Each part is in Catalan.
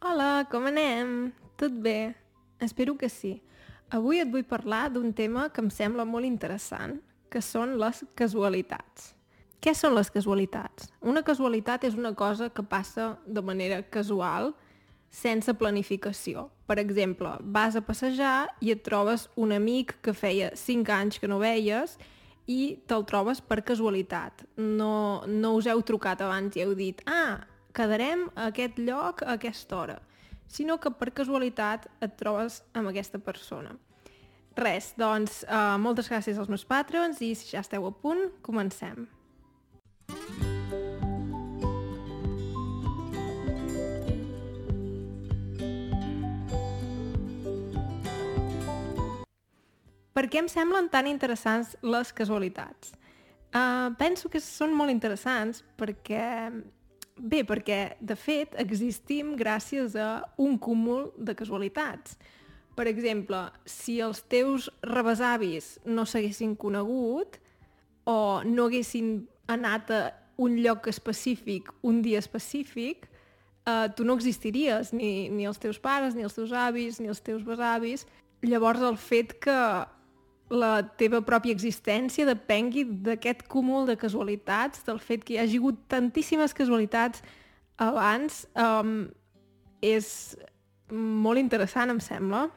Hola, com anem? Tot bé? Espero que sí. Avui et vull parlar d'un tema que em sembla molt interessant, que són les casualitats. Què són les casualitats? Una casualitat és una cosa que passa de manera casual, sense planificació. Per exemple, vas a passejar i et trobes un amic que feia 5 anys que no veies i te'l trobes per casualitat. No, no us heu trucat abans i heu dit ah, quedarem a aquest lloc a aquesta hora, sinó que per casualitat et trobes amb aquesta persona. Res, doncs, uh, moltes gràcies als meus patrons i si ja esteu a punt, comencem. Per què em semblen tan interessants les casualitats? Uh, penso que són molt interessants perquè Bé, perquè, de fet, existim gràcies a un cúmul de casualitats. Per exemple, si els teus rebesavis no s'haguessin conegut o no haguessin anat a un lloc específic, un dia específic, eh, tu no existiries, ni, ni els teus pares, ni els teus avis, ni els teus besavis. Llavors, el fet que la teva pròpia existència depengui d'aquest cúmul de casualitats, del fet que hi hagi hagut tantíssimes casualitats abans, um, és molt interessant, em sembla.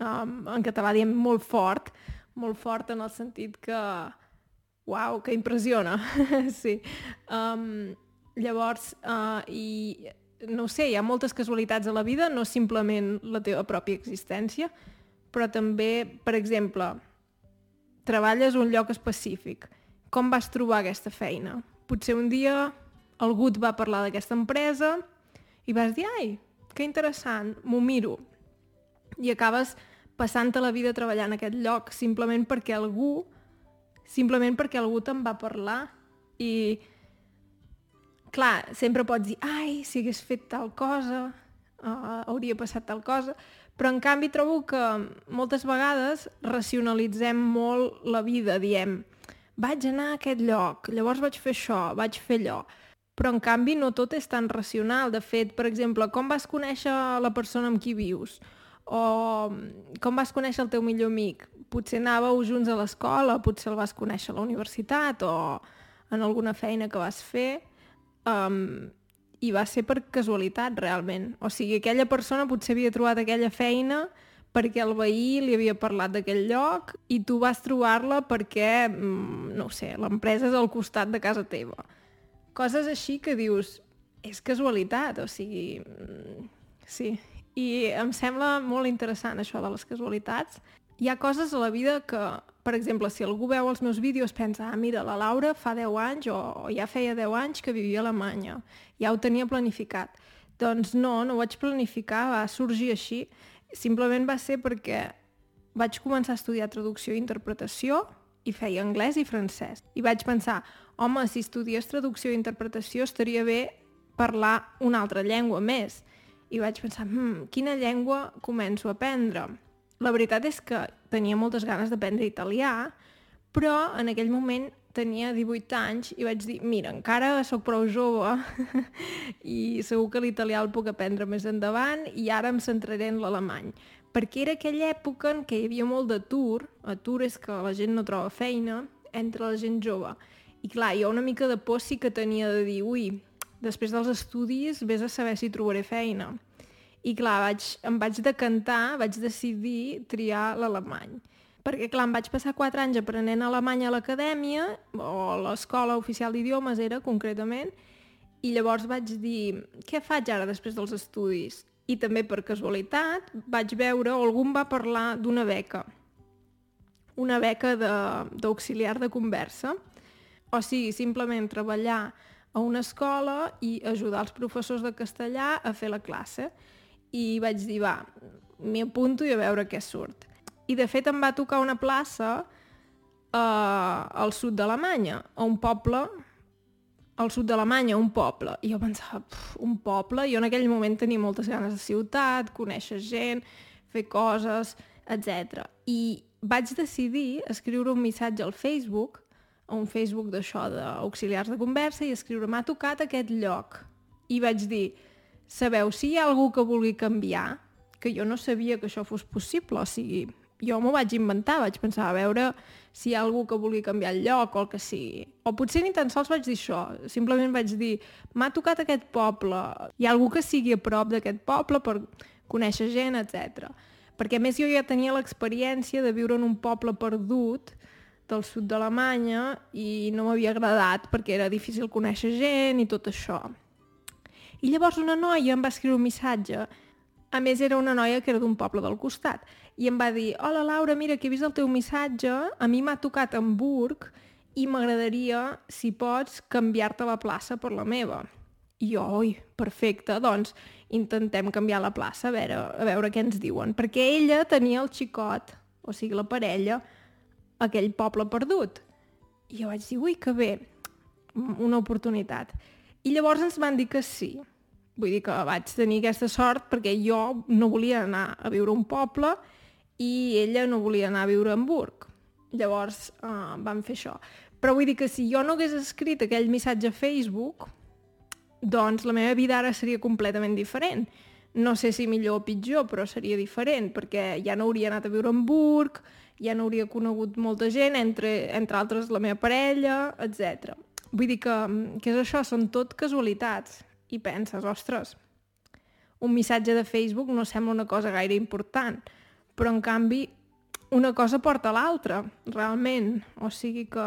Um, en català diem molt fort, molt fort en el sentit que... Uau, que impressiona, sí. Um, llavors, uh, i no sé, hi ha moltes casualitats a la vida, no simplement la teva pròpia existència, però també, per exemple, treballes un lloc específic. Com vas trobar aquesta feina? Potser un dia algú et va parlar d'aquesta empresa i vas dir, ai, que interessant, m'ho miro. I acabes passant-te la vida treballant en aquest lloc simplement perquè algú simplement perquè algú te'n va parlar i clar, sempre pots dir ai, si hagués fet tal cosa uh, hauria passat tal cosa però en canvi trobo que moltes vegades racionalitzem molt la vida, diem vaig anar a aquest lloc, llavors vaig fer això, vaig fer allò. Però en canvi no tot és tan racional. De fet, per exemple, com vas conèixer la persona amb qui vius? O com vas conèixer el teu millor amic? Potser anàveu junts a l'escola, potser el vas conèixer a la universitat o en alguna feina que vas fer. Um, i va ser per casualitat realment. O sigui, aquella persona potser havia trobat aquella feina perquè el veí li havia parlat d'aquell lloc i tu vas trobar-la perquè, mm, no sé, l'empresa és al costat de casa teva. Coses així que dius, és casualitat, o sigui, mm, sí. I em sembla molt interessant això de les casualitats. Hi ha coses a la vida que per exemple, si algú veu els meus vídeos pensa, ah, mira, la Laura fa 10 anys o, ja feia 10 anys que vivia a Alemanya, ja ho tenia planificat. Doncs no, no ho vaig planificar, va sorgir així. Simplement va ser perquè vaig començar a estudiar traducció i interpretació i feia anglès i francès. I vaig pensar, home, si estudies traducció i interpretació estaria bé parlar una altra llengua més. I vaig pensar, hmm, quina llengua començo a aprendre? La veritat és que tenia moltes ganes d'aprendre italià, però en aquell moment tenia 18 anys i vaig dir, mira, encara sóc prou jove i segur que l'italià el puc aprendre més endavant i ara em centraré en l'alemany. Perquè era aquella època en què hi havia molt d'atur, atur és que la gent no troba feina, entre la gent jove. I clar, jo una mica de por sí que tenia de dir, ui, després dels estudis vés a saber si trobaré feina. I clar, vaig, em vaig decantar, vaig decidir triar l'alemany. Perquè, clar, em vaig passar 4 anys aprenent alemany a l'acadèmia, o l'escola oficial d'idiomes era, concretament, i llavors vaig dir, què faig ara després dels estudis? I també, per casualitat, vaig veure, o algú va parlar d'una beca. Una beca d'auxiliar de, de conversa. O sigui, simplement treballar a una escola i ajudar els professors de castellà a fer la classe i vaig dir, va, m'hi apunto i a veure què surt. I de fet em va tocar una plaça uh, al sud d'Alemanya, a un poble al sud d'Alemanya, un poble. I jo pensava, un poble? Jo en aquell moment tenia moltes ganes de ciutat, conèixer gent, fer coses, etc. I vaig decidir escriure un missatge al Facebook, a un Facebook d'això, d'auxiliars de conversa, i escriure, m'ha tocat aquest lloc. I vaig dir, sabeu si hi ha algú que vulgui canviar, que jo no sabia que això fos possible, o sigui, jo m'ho vaig inventar, vaig pensar a veure si hi ha algú que vulgui canviar el lloc o el que sigui. O potser ni tan sols vaig dir això, simplement vaig dir m'ha tocat aquest poble, hi ha algú que sigui a prop d'aquest poble per conèixer gent, etc. Perquè a més jo ja tenia l'experiència de viure en un poble perdut del sud d'Alemanya i no m'havia agradat perquè era difícil conèixer gent i tot això. I llavors una noia em va escriure un missatge a més, era una noia que era d'un poble del costat. I em va dir, hola Laura, mira, que he vist el teu missatge, a mi m'ha tocat Hamburg i m'agradaria, si pots, canviar-te la plaça per la meva. I jo, oi, perfecte, doncs intentem canviar la plaça, a veure, a veure què ens diuen. Perquè ella tenia el xicot, o sigui, la parella, aquell poble perdut. I jo vaig dir, ui, que bé, una oportunitat. I llavors ens van dir que sí, Vull dir que vaig tenir aquesta sort perquè jo no volia anar a viure a un poble i ella no volia anar a viure a Hamburg. Llavors uh, vam fer això. Però vull dir que si jo no hagués escrit aquell missatge a Facebook, doncs la meva vida ara seria completament diferent. No sé si millor o pitjor, però seria diferent, perquè ja no hauria anat a viure a Hamburg, ja no hauria conegut molta gent, entre, entre altres la meva parella, etc. Vull dir que, que és això, són tot casualitats i penses, ostres, un missatge de Facebook no sembla una cosa gaire important, però en canvi una cosa porta a l'altra, realment. O sigui que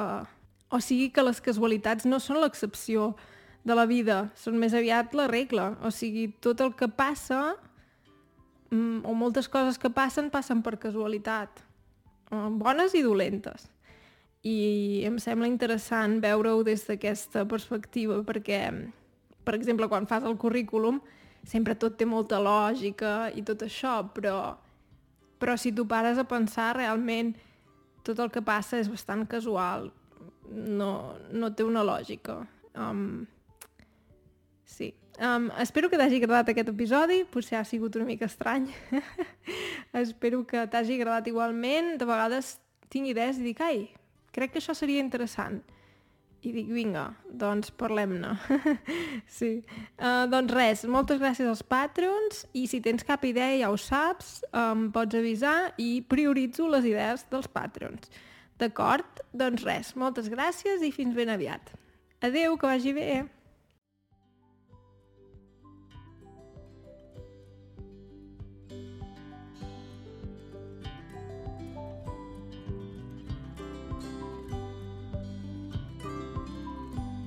o sigui que les casualitats no són l'excepció de la vida, són més aviat la regla. O sigui, tot el que passa, mm, o moltes coses que passen, passen per casualitat, eh, bones i dolentes. I em sembla interessant veure-ho des d'aquesta perspectiva, perquè per exemple, quan fas el currículum, sempre tot té molta lògica i tot això, però, però si tu pares a pensar, realment tot el que passa és bastant casual, no, no té una lògica. Um, sí. Um, espero que t'hagi agradat aquest episodi, potser ha sigut una mica estrany. espero que t'hagi agradat igualment. De vegades tinc idees i dic, ai, crec que això seria interessant i dic, vinga, doncs parlem-ne. sí. Uh, doncs res, moltes gràcies als patrons i si tens cap idea ja ho saps, em pots avisar i prioritzo les idees dels patrons. D'acord? Doncs res, moltes gràcies i fins ben aviat. Adeu, que vagi bé!